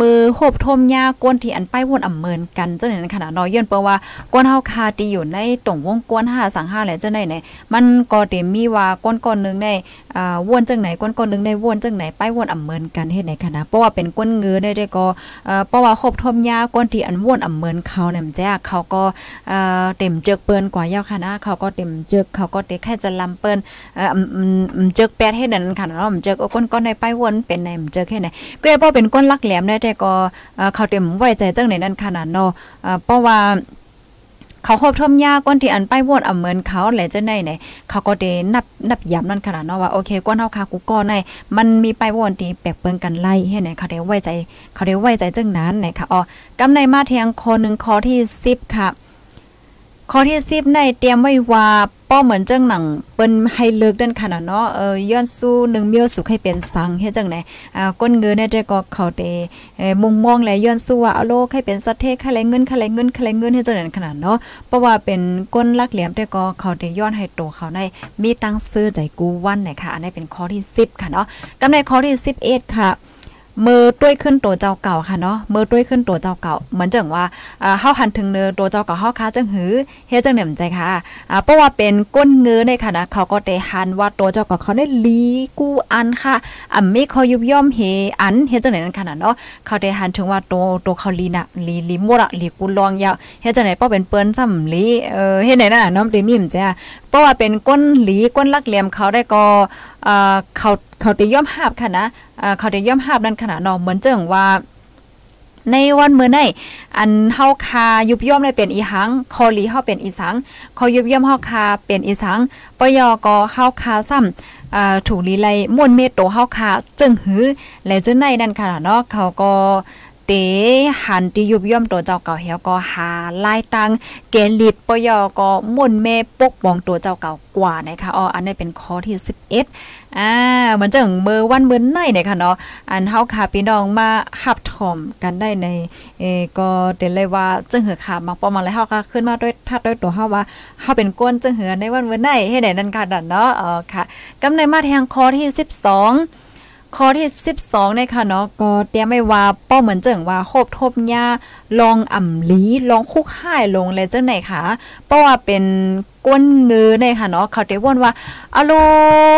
มือโหบทมยาก้นที่อันป้ายวนอ่ำเมินกันเจ้าหนั้นขนาดน้อยเย้อนเปว่าก้นเฮาคาตีอยู่ในตรงวงกวน5สัง5แหละเจ้าไหนไหนมันก็เต็มมีว่าก้นก้อนนึงในอ่าวนจังไหนก้นก้อนนึงในวนจังไหนป้ายวนอ่ำเมินกันเฮ็ดไหนค่ะนะเพราะว่าเป็นก้นเงือได้ได้ก็เพราะว่าโหบทมยาก้นที่อันวนอ่ำเมินเขาเนี่ยมันแจ้เขาก็เอ่อเต็มเจิกเปิ้นกว่ายาวค่ะนะเขาก็เต็มเจิกเขาก็เตแค่จะลำเปิ้นเอ่อเจิกแปดเฮ็ดนั่นค่ะเนาะมันเจิกก้นก้อนในป้ายวนเป็นในมันเจิกแค่ไหนก็เพราะเป็นก้นลักแหลมได้แต่ก็เขาเต็มไว้ใจจังไหนนั่นขนาดเนาะเพราะว่าเขาครบทมยาก้นที่อันป้ายวอ่ำเหมือนเขาแหละจะไหนไหนเขาก็เดนับนับย้ำนั่นขนาดเนาะว่าโอเคก้นเฮาคากูก็ในมันมีป้ายวดที่แปลกเปิงกันไล่เฮ็ดไหนเขาได้ไว้ใจ เขาได้ไว้ใจจังนั้นไหนค่ะอ๋อกำในมาเทียงคอนึงคอที่10ค่ะ ข้อที่10ในเตรียมไว้ว่าป้อเหมือนเจังหนังเปิ้นให้เลิกดันขนาดเนาะเออย้อนสู้หนึ่งเมียวสุขให้เป็นสังเฮ็ดจังไหนอ่าก้นเงินเนี่ยแต่ก็เขาเตเอมุงมองแลย้อนสู้ว่าเอาโลกให้เป็นสัตเทค่าแรงเงินค่าแรงเงินค่าแรงเงินเฮ็ดจังไหนขนาดเนาะเพราะว่าเป็นก้นลักเหลี่ยมแต่ก็เขาเตย้อนให้โตเขาในมีตังซื้อใจกูวันหนะคะอันนี้เป็นข้อที่10ค่ะเนาะกำในข้อที่11ค่ะ มือต้วยขึ้นตัวเจ้าเก่าค่ะเนาะมือต้วยขึ้นตัวเจ้าเก่า เหมือนจังว่าอ่าเฮาหันถึงเนอตัวเจ้าเก่าเฮาค้าจังหือเฮ็ดจังเหน่มใจค่ะอ่าเพราะว่าเป็นก้นเงือในค่ะนะเขาก็ได้หันว่าตัวเจ้าเก่าเขาได้ลีกูอันค่ะอ่ำมีเขายุบย่อมเฮอันเฮ็ดจังไหนนั่นค่ะเนาะเขาได้หันถึงว่าตัวตัวเขาลีน่ะลีลีหมดอะลีกูลองยาวเฮ็ดจังไหนเพราะเป็นเปิ้นซ้ำลีเออเฮ็ดไหนน่ะน้อมติมีมจ้ะเพราะว่าเป็นก้นหลีก้นลักเหลี่ยมเขาได้ก็เขาเขาได้ย่อมหาบค่ะนะเขาได้ย่อมหาบนั่นขนาดนาะเหมือนเจิงว่าในวันเมื้อในอันเฮาคายุบย่อมได้เป็นอีหัง คอลีเฮาเป็นอีสัง คอยุบย่อมเฮาคาเป็นอีสังปยอก็เฮาคาซ้ำอ่าถูกลีไลม่วนเมตโตเฮาคาจึงหือและจึงในนั่นค่ะเนาะเขาก็ เตหันที่ยุบย่อมตัวเจ้าเก่าเหี่ยวก็หาลายตังเกลิดปยอก็มุ่นเมปกป้องตัวเจ้าเก่ากว่านะคะอ๋ออันนี้เป็นข้อที่ 11อ่ามือนจังเมื่อวันเมื่อไหนเนี่ยค่ะเนาะอันเฮาค่ะพี่น้องมาหับถมกันได้ในเอก็เดเลยว่าจังเหือค่ะมาปอมาแล้วเฮาค่ะขึ้นมาด้วยทัดด้วยตัวเฮาว่าเฮาเป็นก้นจังเหือในวันเมื่อไหนให้ได้นั่นค่ะดันเนาะอ๋อค่ะกำในมาแทงข้อที่ 12 ข้อที่ 12ในค่ะเนาะก็เตรียมไม่ว่าป้อเหมือนเจิงว่าโคบทบหญ้าลองอ่ำลีลองคุกห่ายลงเลยจังไหนค่ะเพราะว่าเป็นก้นเงือในค่ะเนาะเขาเตวนว่าอโล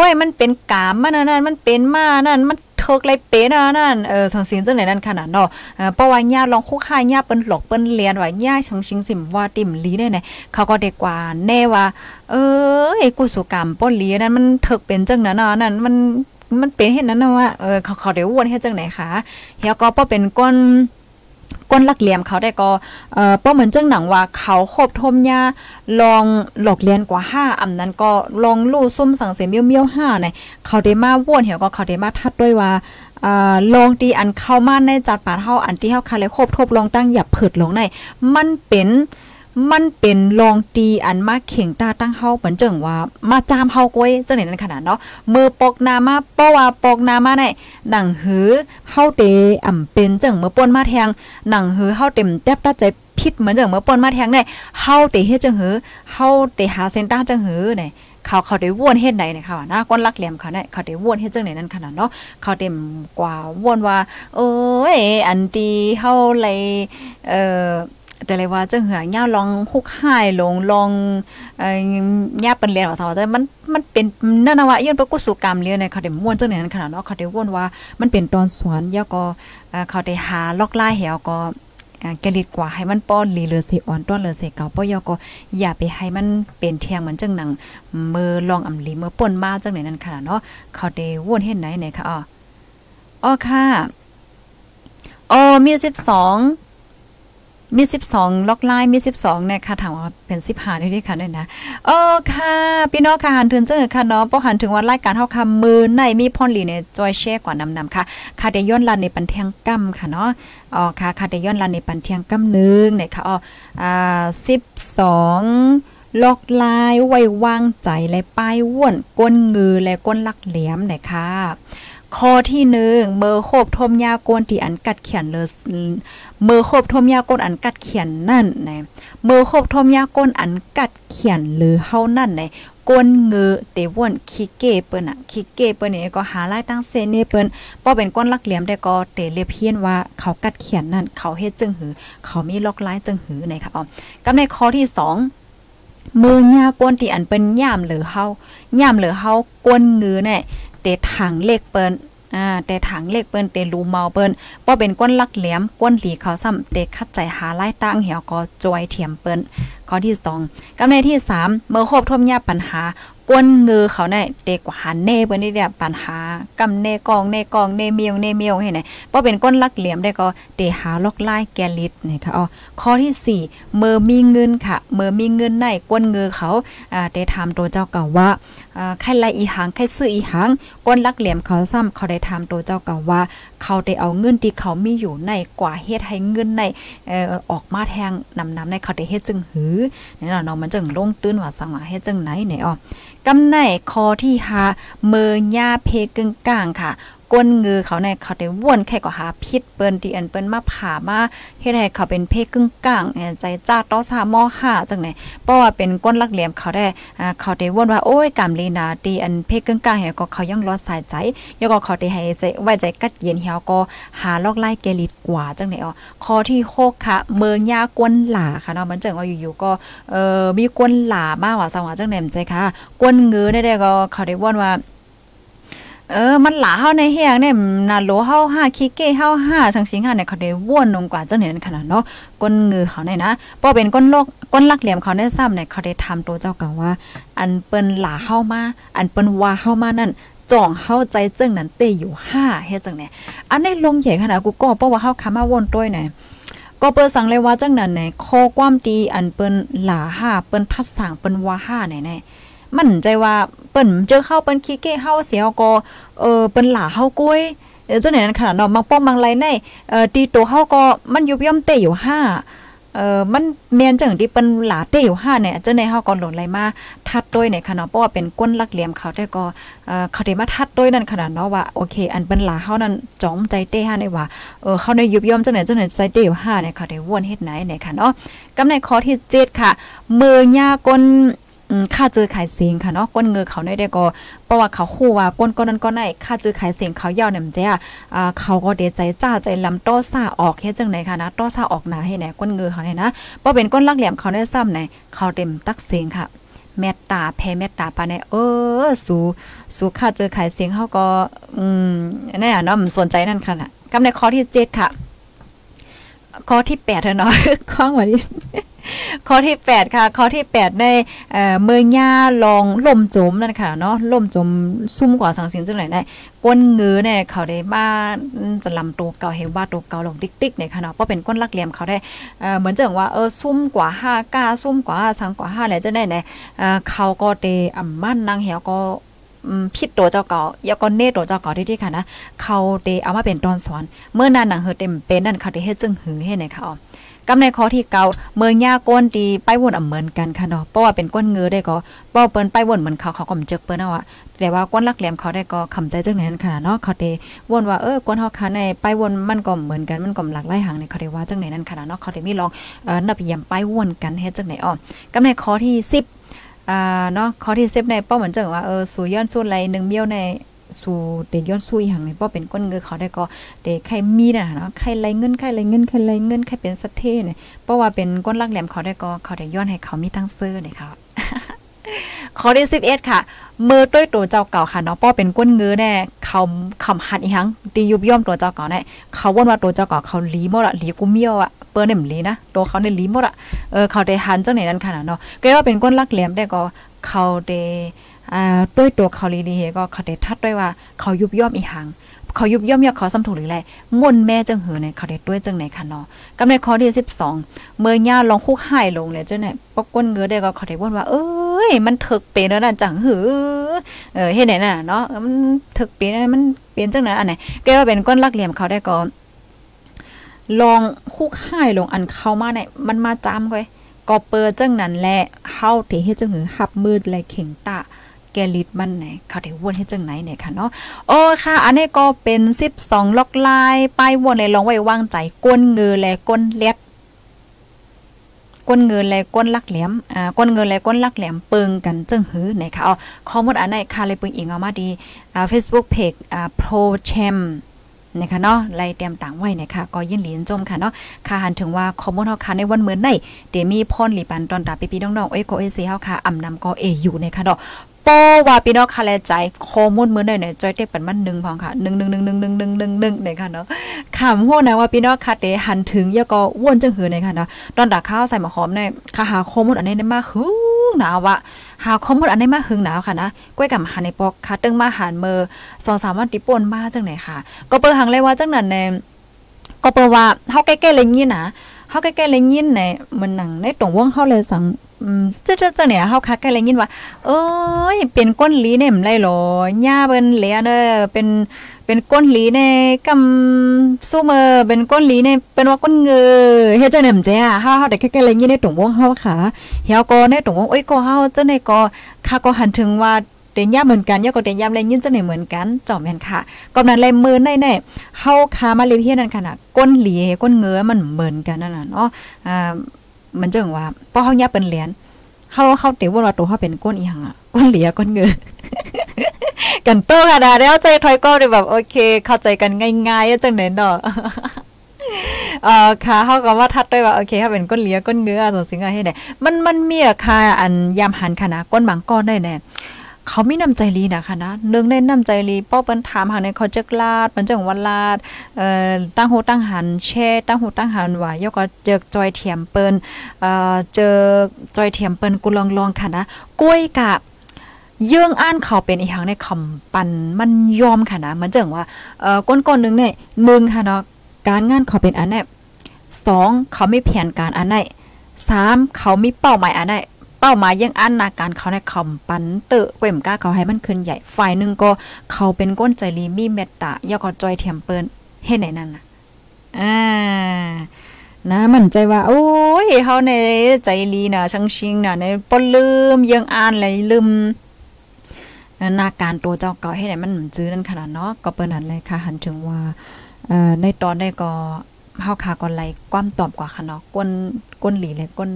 ยมันเป็นกามมันนั่นมันเป็นมานั่นมันเทิกไรเป๊ะนั่นเออสังสินจังไหนนั่นขนาดเนาะเพราะว่าหญ้าลองคุกห่ายหญ้าเปิ้นหลอกเปิ้นเลียนว่าหญ้าชังชิงสิมว่าติ่มลีได้ไหนเขาก็เด็กกว่าแน่ว่า เออไอ้กุสุกรรมป้นลีนั้นมันเถิกเป็นจังนั้นเนาะนั่นมัน มันเป็นเห็นนั้นนะว่าเออเขาเขาได้วนเฮ็ดจังไหนคะเฮียก็ป้อเป็นก้นก้นลักเหลี่ยมเขาได้ก็เอ่อป้อเหมือนจังหนังว่าเขาครบทมยาลองหลอกเลียนกว่าห้าอำนั้นก็ลองลู่ซุ่มสั่งเสียเมี่ยวๆห้าในเขาได้มาว่นเหี่ยวก็เขาได้มาทัดด้วยว่าอ่าลองตีอันเข้ามาในจัดปาเฮาอันที่เฮาคาเลยครบทบลองตั้งหยับเผิดลงในมันเป็น มันเป็นลองตีอันมาเข่งตาตั้งเฮาเหมือนจังว่า มาจามเฮาก้อยจังไหนนั่นขนาดเนาะมือปอกนามาเพราว่าปอกนามาได้หนังหือเฮาเตอ่ำเป็นจังเมื่อป่นมาแทงหนังหือเฮาเต็มแทบตัดใจผิดเหมือนจังเมื่อป่นมาแทงได้เฮาเตเฮ็ดจังหือเฮาเตหาเส้นตาจังหือเนี่ยเขาเขาได้วนเฮ็ดไหนเนี่ยค่ะนะก้นลักเหลี่ยมเขาเนี่ยเขาได้วนเฮ็ดจังไหนนั่นขนาดเนาะเขาเต็มกว่าวนว่าเอ้ยอันตีเฮาเลยเอ่อ แต่เลยว่าจังเหือย่าลองฮุกหายลงลองเอ่อย่าเปิ้นเรียนว่าซะแต่มันมันเป็นนั่นน่ะว่าย้อนประกุสุกรรมเรียนในเขาได้ม่วนจังนั้นขนาดเนาะเขาได้ว่นว่ามันเป็นตอนสวนย่าก็เขาได้หาลอกลาเหี่ยวก็แกลิดกว่าให้มันป้อนลีเลอสิอ่อนต้อนเลอเสเก่าป้อยอก็อย่าไปให้มันเป็นเทียงเหมือนจังหนังมือลองอำลีมือป่นมาจังไหนนั่นค่ะเนาะเขาได้ว่นเห็นไหนไหนค่ะอ๋ออ๋อค่ะอ๋อมี12 มี12ล็อกไลน์มี12เนี่ยค่ะถามว่าเป็น15ได้ที่ค่ะด้วยนะโอ้ค่ะพี่น้องค่ะหันถึงเจอค่ะเนาะบ่หันถึงว่ารายการเฮาคำมือในมีพรลีเนี่ยจอยแชร์กว่านำนำค่ะค่ะได้ย้อนลันในปันเทียงกำค่ะเนาะอ๋อค่ะค่ะได้ย้อนลันในปันเทียงกำนึงเนี่ยค่ะอ๋ออ่า12ล็อกลายไว้วางใจและป้ายว่วนก้นงือและก้นลักเหลี่ยมเนี่ยค่ะ ข้อที่หนึ่งเมื่อโคบทมยากวนที่อันกัดเขียนเลยเมื่อโคบทมยากวนอันกัดเขียนนั่นนะเมื่อโคบทมยากวนอันกัดเขียนหรือเฮานั่นนะก้นเงือเตวนคิเกเปิ้นอะคิเกเปิ้นนี่ก็หาลายตั้งเซเนเปิ้นบ่เป็นก้นลักเหลี่ยมได้ก็เตเลียเพียนว่าเขากัดเขียนนั่น เขาเฮ็ดจึงหือ เขามีล็อกลายจึงหือนะคะอ๋อกับในข้อที่2มือยากวนที่อันเป็นย่ามหรือเฮาย่ามหรือเฮากวนเงือเนี่ย เตถังเล็กเปิ้นอ่าแต่ถังเล็กเปิ้นเตรูเมาเปิ้นบ่เป็นก้นลักแหลมก้นหลีเขาซ้ำเตคัดใจหาไล่ตั้งเหี่ยวก็จอยเถียมเปิ้นข้อที่2กำในที่3เมื่อครบทมยาปัญหาก้นเงือเขาในเด็กกว่าหันเน่เปิ้นนี่เนี่ยปัญหากำเน่กองเน่กองเน่เมียวเน่เมียวให้ไหนบ่เป็นก้นลักเหลี่ยมได้ก็เตหาลอกไล่แกลิดนี่ค่ะอ๋อข้อที่4เมื่อมีเงินค่ะเมื่อมีเงินในก้นเงือเขาอ่าเตถามตัวเจ้าเก่าว่าอ่าใครไล่อีหางใครซื้ออีหางก้นลักเหลี่ยมเขาซ้ำเขาได้ถามตัวเจ้าก่าว่า เขาได้เอาเงินที่เขามีอยู่ในกว่าเฮ็ดให้เงินในเอ่อออกมาแทงนำนำในเขาได้เฮ็ดจึงหือนี่ล่ะเนาะมันจึงลงตื้นว่าสังว่าเฮ็ดจึงไหนเนี่ยอ๋อกำไหนคอที่หาเมือยาเพกึ่งกลางค่ะ ก้นงือเขาในเขาได้ว่นแค่ก็หาพิษเปิ้นที่อันเปิ้นมาผ่ามาเฮ็ดให้เขาเป็นเพกึ่งกลางใจจ้าต้อซามอ5จังไหนเพราะว่าเป็นก้นลักเหลี่ยมเขาได้อ่เขาได้ว่นว่าโอ้ยกำลีนาตีอันเพกึ่งกลางเฮก็เขายังรอสายใจแล้วก็เขาได้ให้ใจไว้ใจกัดเย็นเฮาก็หาลอกไล่เกลิดกว่าจังไหนอ๋อข้อที่6ค่ะ เมืองยากวนหลาค่ะเนาะมันจังว่าอยู่ๆก็เอ่อมีกวนหลามากว่าสังว่าจังไหนใจค่ะกวนงือได้ก็เขาได้วนว่า เออ มันหลาเฮาในเฮียงเนี่ยนาโลเฮาห้าคิเก้เฮาห้าสังสิงหาเนี่ยเขาได้ว่นลงกว่าจังเหนี่ยขนาดเนาะก้นงือเขาเนี่ยนะพอเป็นก้นโลกก้นลักเหลี่ยมเขาได้ซ้ำเนี่ยเขาได้ทำตัวเจ้าก่าว่า อันเปิ้นหลาเฮามา อันเปิ้นว่าเฮามานั่นจ่องเฮาใจจึงนั้นเตอยู่ห้าเฮ็ดจังเนี่ยอันในลงใหญ่ขนาดกูก็เพราะว่าเฮาคามาวนต้วยเนี่ยก็เปิ้นสั่งเลยว่าจังนั้นเนี่ยข้อความดีอันเปิ้นหลาห้าเปิ้นทัดสั่งเปิ้นว่าห้าเนี่ย มั่นใจว่าเปิ้นเจอเข้าเปิ้นขี้เก้เฮาเสียก็เออเปิ้นหลาเฮากล้วยเจังไหนนั้นขนาดเนาะมังป้อมมังไรในเอ่อตีตัวเฮาก็มันยุบย่อมเตอยู่ห้าเออมันเมียนจังที่เปิ้นหลาเตอยู่ห้าเนี่ยเจังไหนเฮาก็หล่นไหลมาทัดด้วยเนี่ยค่ะเนาะเพราะว่าเป็นก้นลักเหลี่ยมเขาแต่ก็เอ่อเขาได้มาทัดด้วยนั่นขนาดเนาะว่าโอเค อันเปิ้นหลาเฮานั้นจ้อมใจเต้ห้าได้ว่าเออเขาในยุบย่อมจังไหนจังไหนใจเตอยู่ห้าเนี่ยเขาได้ว่นเฮ็ดไหนเนี่ยค่ะเนาะกำในข้อที่7ค่ะมือยากน ค่าเจอขายเสียงค่ะเนาะก้นเงือเขาได้ได้ก็เพราะว่าเขาคู่ว่าก้นก้นนั้นก็ได้ค่าเจอขายเสียงเขายาวเนี่ยมันจะอ่าเขาก็เดใจจ้าใจลำต้อซ่าออกเฮ็ดจังไหนค่ะนะต้อซ่าออกหนาให้ไหนก้นเงือเขาเนี่ยนะเพราะเป็นก้นลักเหลี่ยมเขาได้ซ้ำไหนเขาเต็มตักเสียงค่ะเมตตาแพ้เมตตาปานในเออสู่สู่ค่าเจอขายเสียงเขาก็อืมนี่อะเนาะสนใจนั่นค่ะกำในข้อที่ 7 ค่ะ ข้อที่8เถอะเนาะข้องว่านี้ข้อที่ 8 ค่ะ ข้อที่ 8 ในเอ่อเมืองย่าลองล่มจมนั่นค่ะเนาะล่มจมซุ่มกว่าสังสิงจังไหนได้ก้นเงือเนี่ยเขาได้มานจะลำตัวเก่าเหว่าตัวเก่าลงติ๊กๆเนี่ยค่ะเนาะเพราะเป็นก้นลักเหลี่ยมเขาได้เอ่อเหมือนจังว่าเออซุ่มกว่า5ก้าซุ่มกว่าสังกว่า5แล้วจะได้ไหนเอ่อเขาก็เตอ่ำมั่นนางเหี่ยวก็ พิษตัวเจ้าเก่ายาก็เนตตัวเจ้าเก่าที่ที่ค่ะนะเขาเตเอามาเป็นตอนสอนเมื่อนั้นหนังเฮเต็มเป็นนั่นเขาได้เฮ็ดจึงหือให้ในเขากำในข้อที่เก่าเมืองย่าก้นตีไปวนอ่ำเหมือนกันค่ะเนาะเพราะว่าเป็นก้นเงือได้ก็เป้าเปิ้นไปวนเหมือนเขาเขาก็มเจกเปิ้นเอาอะแต่ว่าก้นลักแหลมเขาได้ก็คำใจจังนั้นค่ะเนาะเขาเตวนว่าเออก้นเฮาค่ะในไปวนมันก็เหมือนกันมันก็หลากหลายหางในเขาได้ว่าจังไหนนั้นค่ะเนาะเขาได้มีลองเอ่อนับยำไปวนกันเฮ็ดจังไหนอ้อกำในข้อที่10 อ่าเนาะข้อที่เซฟในป้าเหมือนจังว่าเออสู่ย้อนสู้ไรหนึ่งเมี้ยวในสู่เด็กย้อนสู้อีหังในป้อเป็นก้นเงือเขาได้ก็เด็กใครมีน่ะเนาะใครไรเงินใครไรเงินใครไรเงินใครเป็นสัตเทเนี่ยเพราว่าเป็นก้นลักแหลมเขาได้ก็เขาได้ย้อนให้เขามีตั้งเซื้อเนี่ยค่ะข้อที่11ค่ะ มือต้วยตัวเจ้าเก่าค่ะเนาะป้อเป็นก้นเงือแน่เขาคำหัดอีหังตียุบย่อมตัวเจ้าเก่าแน่เขาว่นว่าตัวเจ้าเก่าเขาลีหมดอะลีกูเมียวอะเปิ้นเนี่ยลีนะตัวเขาเนี่ยลีหมดอะเออเขาได้หันจังไหนนั่นค่ะเนาะก็ว่าเป็นก้นลักแหลมได้ก็เขาได้อ่าด้วยตัวเขาลีลีก็เขาได้ทัดด้วยว่าเขายุบย่อมอีหังเขายุบย่อมยอกขาสำถูกหรือไรงนแม่จังหือเนี่ยเขาได้ด้วยจังไหนคะเนาะกำในข้อที่12 เมื่อย่าลองคุกหายลงเลยเจ้าเนี่ยปกก้นเงือได้ก็เขาได้ว่นว่าเอ้ ยมันถึกเป็นแล้วนั่นจังหือเออเฮ็ดไหนน่ะเนาะมันถึกเป็นมันเป็นจังไหนอันไหนแกว่าเป็นก้นลักเหลี่ยมเขาได้ก็ลองคุกหายลงอันเข้ามาเนี่ยมันมาจามก้อยก็เปิดจังนั้นแหละเฮาที่เฮ็ดจังหือหับมืดและเข่งตาแกลิดมันไหนเขาได้วนให้จังไหนเนี่ยค่ะเนาะโอ้ค่ะ อันนี้ก็เป็น 12 ล็อกลายป้ายวนเลยลองไว้วางใจก้นเงือและก้นเล็บ ก้นเงินและก้นลักแหลมอ่าก้นเงินและก้นลักแหลมเปิงกันจึงหือนะคะอ๋อข้อมูลอันไหนค่ะเลยเปิงอิงเอามาดีอ่า Facebook page อ่า Pro Chem นะคะเนาะไล่เตรียมต่างไว้นะคะก็ยินหลีนจมค่ะเนาะค่ะหันถึงว่าคอมมอนเฮาค่ะในวันเหมือนในเดมีพรหลีปันตอนตาพี่ๆน้องๆเอ้ยโกเอซีเฮาค่ะอำนำก็เออยู่นะคะเนาะ ปว่าพี่น้องคาแลใจข้อมูลมื้อได้เนี่ยจอยเต็กปันมัน1พองค่ะ1111111เนี่ยค่ะเนาะคำฮู้นะว่าพี่น้องคาเตหันถึงยก็ว่นจังหือเนี่ยค่ะเนาะตอนตาข้าวใส่หมะหอมเนี่ยค่ะหาข้อมูลอันนี้ได้มาหึงหนาวว่าหาข้อมูลอันนี้มาหึงหนาวค่ะนะก้อยกับหันในปอกค่ะตึงมาหันมือ2-3วันติป่นมาจังไหนค่ะ ก็เปิดหังเลยว่าจังนั้นแน่ก็เปิดว่าเฮาใกล้ๆเลยนี่นะเฮาใกล้ๆเลยยินในมันหนังในตรงวงเฮาเลยสัง อืมเจ้าๆเนี่ยเฮาคักใกล้เลยยินว่าเอ้ยเป็นก้นหลีเนี่ยมไรหรอย่าเปิ้นเหลียเด้อเป็นเป็นก้นหลีในกำสู้มือเป็นก้นหลีในเป็นว่าก้นเงอเฮ็ดจังได๋มจ้าเฮาเฮาได้ใกล้ๆเลยยินในตรงวงเฮาค่ะเฮียก็ในตรงวงเอ้ยก็เฮาจังได๋ก็ค่ะก็หันถึงว่าเตียนย่าเหมือนกันย่าก็เตียนย่าแรงยินจะไหนเหมือนกันจอมแม่นค่ะกำนั้นแลมือในแน่เฮาคามาเลเทียนั่นค่ะน่ะก้นหลีก้นเงือมันเหมือนกันนั่นน่ะเนาะอ่า มันจึงว่าพอเฮาย่าเป็นเหรียญเฮาเฮาเตว่าตัวเฮาเป็นก้นอีหยังอะก้นเหลียก้นเงือกันโตค่ะดาแล้วใจถอยก็เลยแบบโอเค เข้าใจกันง่ายๆจังไหนเนาะเอ่อค่ะเขาก็ว่าทัดด้วยว่าโอเคถ้าเป็นก้นเหลียก้นเงือส่งสิ่งให้เนี่ยมันมันมีอะค่ะอันยามหันขนาดก้นบางก้อนได้แน่ เขามีน้ำใจลีนะคะนะเนื่องในน้ำใจลีป้อเปิ้นถามหาในเขาจักลาดมันจังวันลาดเอ่อตั้งโหตั้งหันแช่ตั้งโหตั้งหันว่ายกก็เจอจอยเทียมเปิ้นเอ่อเจอจอยเทียมเปิ้นกูลองลองค่ะนะกล้วยกะเยื่องอ่านเขาเป็นอีหังในคำปันมันยอมค่ะนะมันจังว่าเอ่อก้นๆนึงเนี่ย1ค่ะเนาะการงานเขาเป็นอันไหน2เขาไม่แผนการอันไหน3เขามีเป้าหมายอันไหน เป้าหมายยังอันนาการเขาในคำปันเตอเป่มก้าเขาให้มันขึ้นใหญ่ฝ่ายหนึ่งก็เขาเป็นก้นใจรีมีเมตตายอกอจอยเทียมเปินเฮ็ดไหนนั่นน่ะอ่านะมันใจว่า โอ้ยเฮาในใจลีน่ะชังชิงน่ะในปนลืมยังอ่านเลยลืมนาการตัวเจ้าเก่าให้ไหนมันจื้อนั่นขนาดเนาะก็เปิ้นนั้นเลยค่ะหันถึงว่าเอ่อในตอนได้ก็ เฮาค่ะก่อนไลความตอบกว่าค่ะเนาะก้นก้นหลีและก้น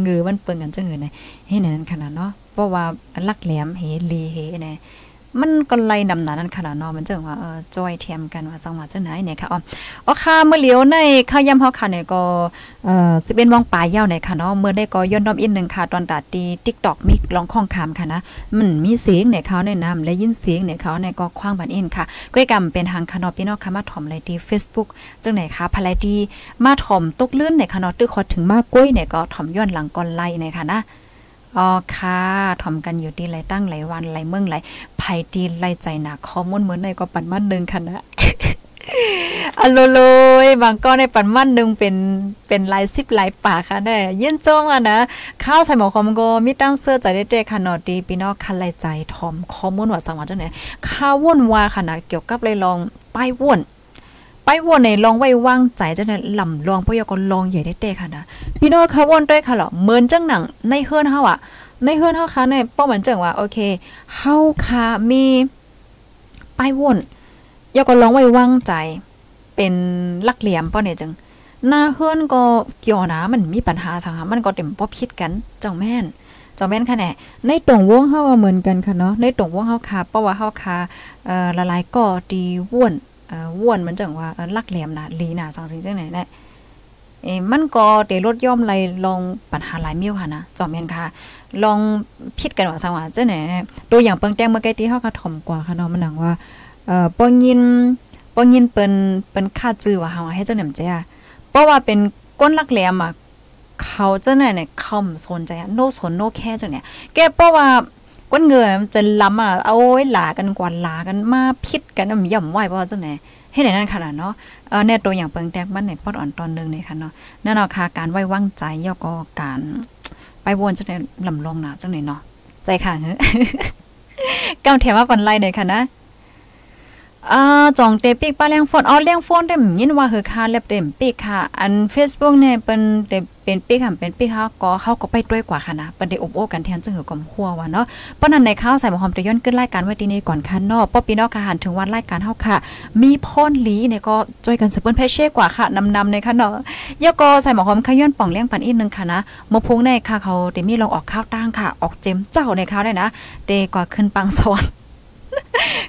เงือมันเปิงกันจังหือไหนให้นั้นขนาดเนาะเพราะว่าลักแหลมเฮลีเฮแน่ มันก็ไล่นำหนานั้นขนาดนาะมันจังว่าเออจอยเทียมกันว่าจังหวัดจังไหนเนี่ยค่ะอ๋ออ๋อค่ะเมื่อเลี้ยวในข้าวยำเฮาค่ะเนี่ยก็เอ่อสิเป็นวงปลายยาวในค่ะเนาะเมื่อได้ก็ย้อนดอมอีกนึงค่ะตอนตัดตี TikTok มีลองข้องคามค่ะนะมันมีเสียงในเขาในนำและยินเสียงในเขาในก็คว้างบันอินค่ะก้อยกำเป็นทางคานอพี่น้องค่ะมาถ่อมไลที่ Facebook จังไหนคะภายดีมาถ่อมตกลื่นในคานอตื้อขอถึงมากก้อยเนี่ยก็ถ่อมย้อนหลังก่อนไล่ในค่ะนะอ๋อค่ะทำกันอยู่ที่ไรตั้งไรวันไรเมืองไร ไผตีไรใจหนักข้อมูลเหมือนในก็ปันมันนึงค่ะนะอัลโลโลยบางก้อนในปันมันนึงเป็นเป็นลายซิบลายป่าค่ะแน่ยินจ้องอะนะข้าวใส่หมอคอมโกมีตั้งเสื้อใจได้เจค่ะนอดีพี่น้องคันไรใจทอมข้อมูลว่าสังว่าจังไหนข้าวว่นวาค่ะนะเกี่ยวกับเลยลองป้ายว่นไปวนในลองไว้วางใจจังได๋ลำลองพยากรลองใหญ่ได้เตค่ะนะพี่น้องค่ะวนด้วยค่ะเหรอเหมือนจังหนังในเฮือนเฮาอะ ในเฮือนเฮาค่ะในป้อเหมือนจังว่าโอเคเฮาค่ะมีไปวนยากรลองไว้วางใจ เป็นลักเหลี่ยมป้อเนี่ยจังหน้าเฮือนก็เกี่ยวนะมันมีปัญหาทางมันก็เต็มบ่ผิดกันจังแม่นจอมแม่นค่ะแน่ในตรงวงเฮาก็เหมือนกันค่ะเนาะในตรงวงเฮาค่ะเพราะว่าเฮาค่ะเอ่อละลายก่อตีว่วนเอ่อว่วนมันจังว่าลักแหลี่ยมนะลีนะสังสิงจังไหนแหละเอมันก็เตลดย่อมไหลลองปัญหาหลายมิ้วค่ะนะจอมแม่นค่ะ ลองพิดกันว่าสังว่าเจังไหนตัวอย่างเปิงแตงเมื่อกี้ที่เฮาก็ถ่อมกว่าค่ะเนาะมันหนังว่าเอ่อปองยินปองยินเปิ้นเปิ้นค่าจื้อว่าเฮาให้เจ้าหนำใจอะเพราะว่าเป็นก้นลักแหลมอะเขาเจ้าไหนเนี่ยเขาไม่สนใจอะโนสนโนแค่เจังเนี่ยแกเพราะว่าก้นเงินจะล้ำอะเอาไว้หลากันกว่าหลากันมาพิษกันอะย่ำไหวเพราะว่าจังไหนให้ไหนนั่นขนาดเนาะเออเนี่ยตัวอย่างเปิงแตกมันในปอดอ่อนตอนหนึงเนี่ยค่ะเนาะนั่นเอาค่ะการไว้วางใจย่อก็การ ไปวนจังไหนลำลองหนาจังไหนเนาะใจค่ะเฮ้ก้าวแถมว่าปันไล่เนี่ยค่ะนะ อ่าจองเตปิกป้าเลี้ยงโฟนอ๋อเลี้ยงโฟนได้ยินว่าคือค่าเล็บเต็มปิกค่ะ อัน Facebook เนี่ยเป็นเต็มเป็นปิกค่ะเป็นปิกเขาก็เขาก็ไปด้วยกว่าค่ะนะเป็นได้อบโอ้กันแทนจึงหือกอมหัวว่าเนาะเพราะนั้นในข้าวใส่หมอหอมตะย้อนขึ้นรายการไว้ที่นี่ก่อนค่ะเนาะป้อปีนอกค่ะหันถึงวันรายการเฮาค่ะ มีพ่นลีเนี่ยก็จอยกันสืบเปิ้นเพชเช่กว่าค่ะนำๆในค่ะเนาะยก็ใส่หมอหอมขย้อนป่องเลี้ยงปันอีกนึงค่ะนะหมอพุงในค่ะเขาเดมีลองออกข้าวตั้งค่ะ ออกเจมเจ้าในข้าวได้นะเดกว่าขึ้นปังสอน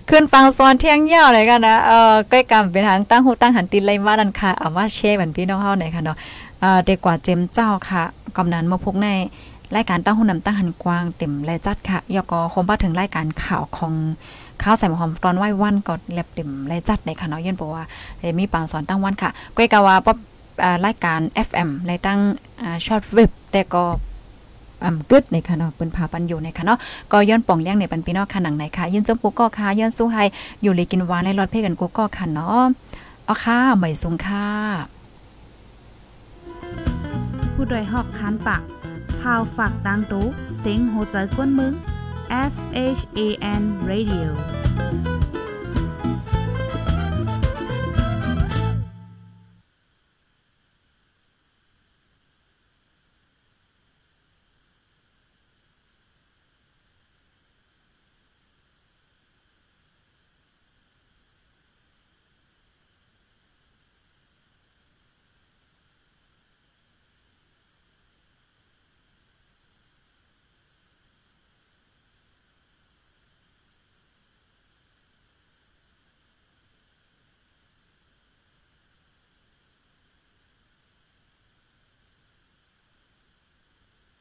ขึ้นฟังซ้อนเที่ยงเยี่ยวเลยกันนะ เออใกล้กรรมเป็นทางตั้งหูตั้งหันตินไรมาดันค่ะเอาว่าเช่เหมือนพี่น้องเฮาหน่อยค่ะเนาะเอ่อเด็กกว่าเจมเจ้าค่ะกำนันมาพกในรายการตั้งหูนำตั้งหันกว้างเต็มและจัดค่ะยก็คงมาถึงรายการข่าวของข้าวใส่หอมตอนไหว้วันก็แลบเต็มและจัดในค่ะเนาะเย็นบอกว่าเอมีปางสอนตั้งวันค่ะก้อยกะว่าป๊อบอ่ารายการ FM ในตั้งช็อตเว็บแต่ก็ อ่ำกึดในค่ะเนาะเปิ้นพาปันอยู่ในค่ะเนาะก็ย้อนป่องเลี้ยงในปันพี่น้องค่ะหนังไหนค่ะยืนจมกูก็ค่ะย้อนสู้ให้อยู่เลยกินหวานในรอดเพ่กันกูก็ค่ะเนาะเอาค่ะใหม่สูงค่ะผู้โดยหอกคานปากพาวฝากดังตู้เสียงโหใจกวนมึง S H A N Radio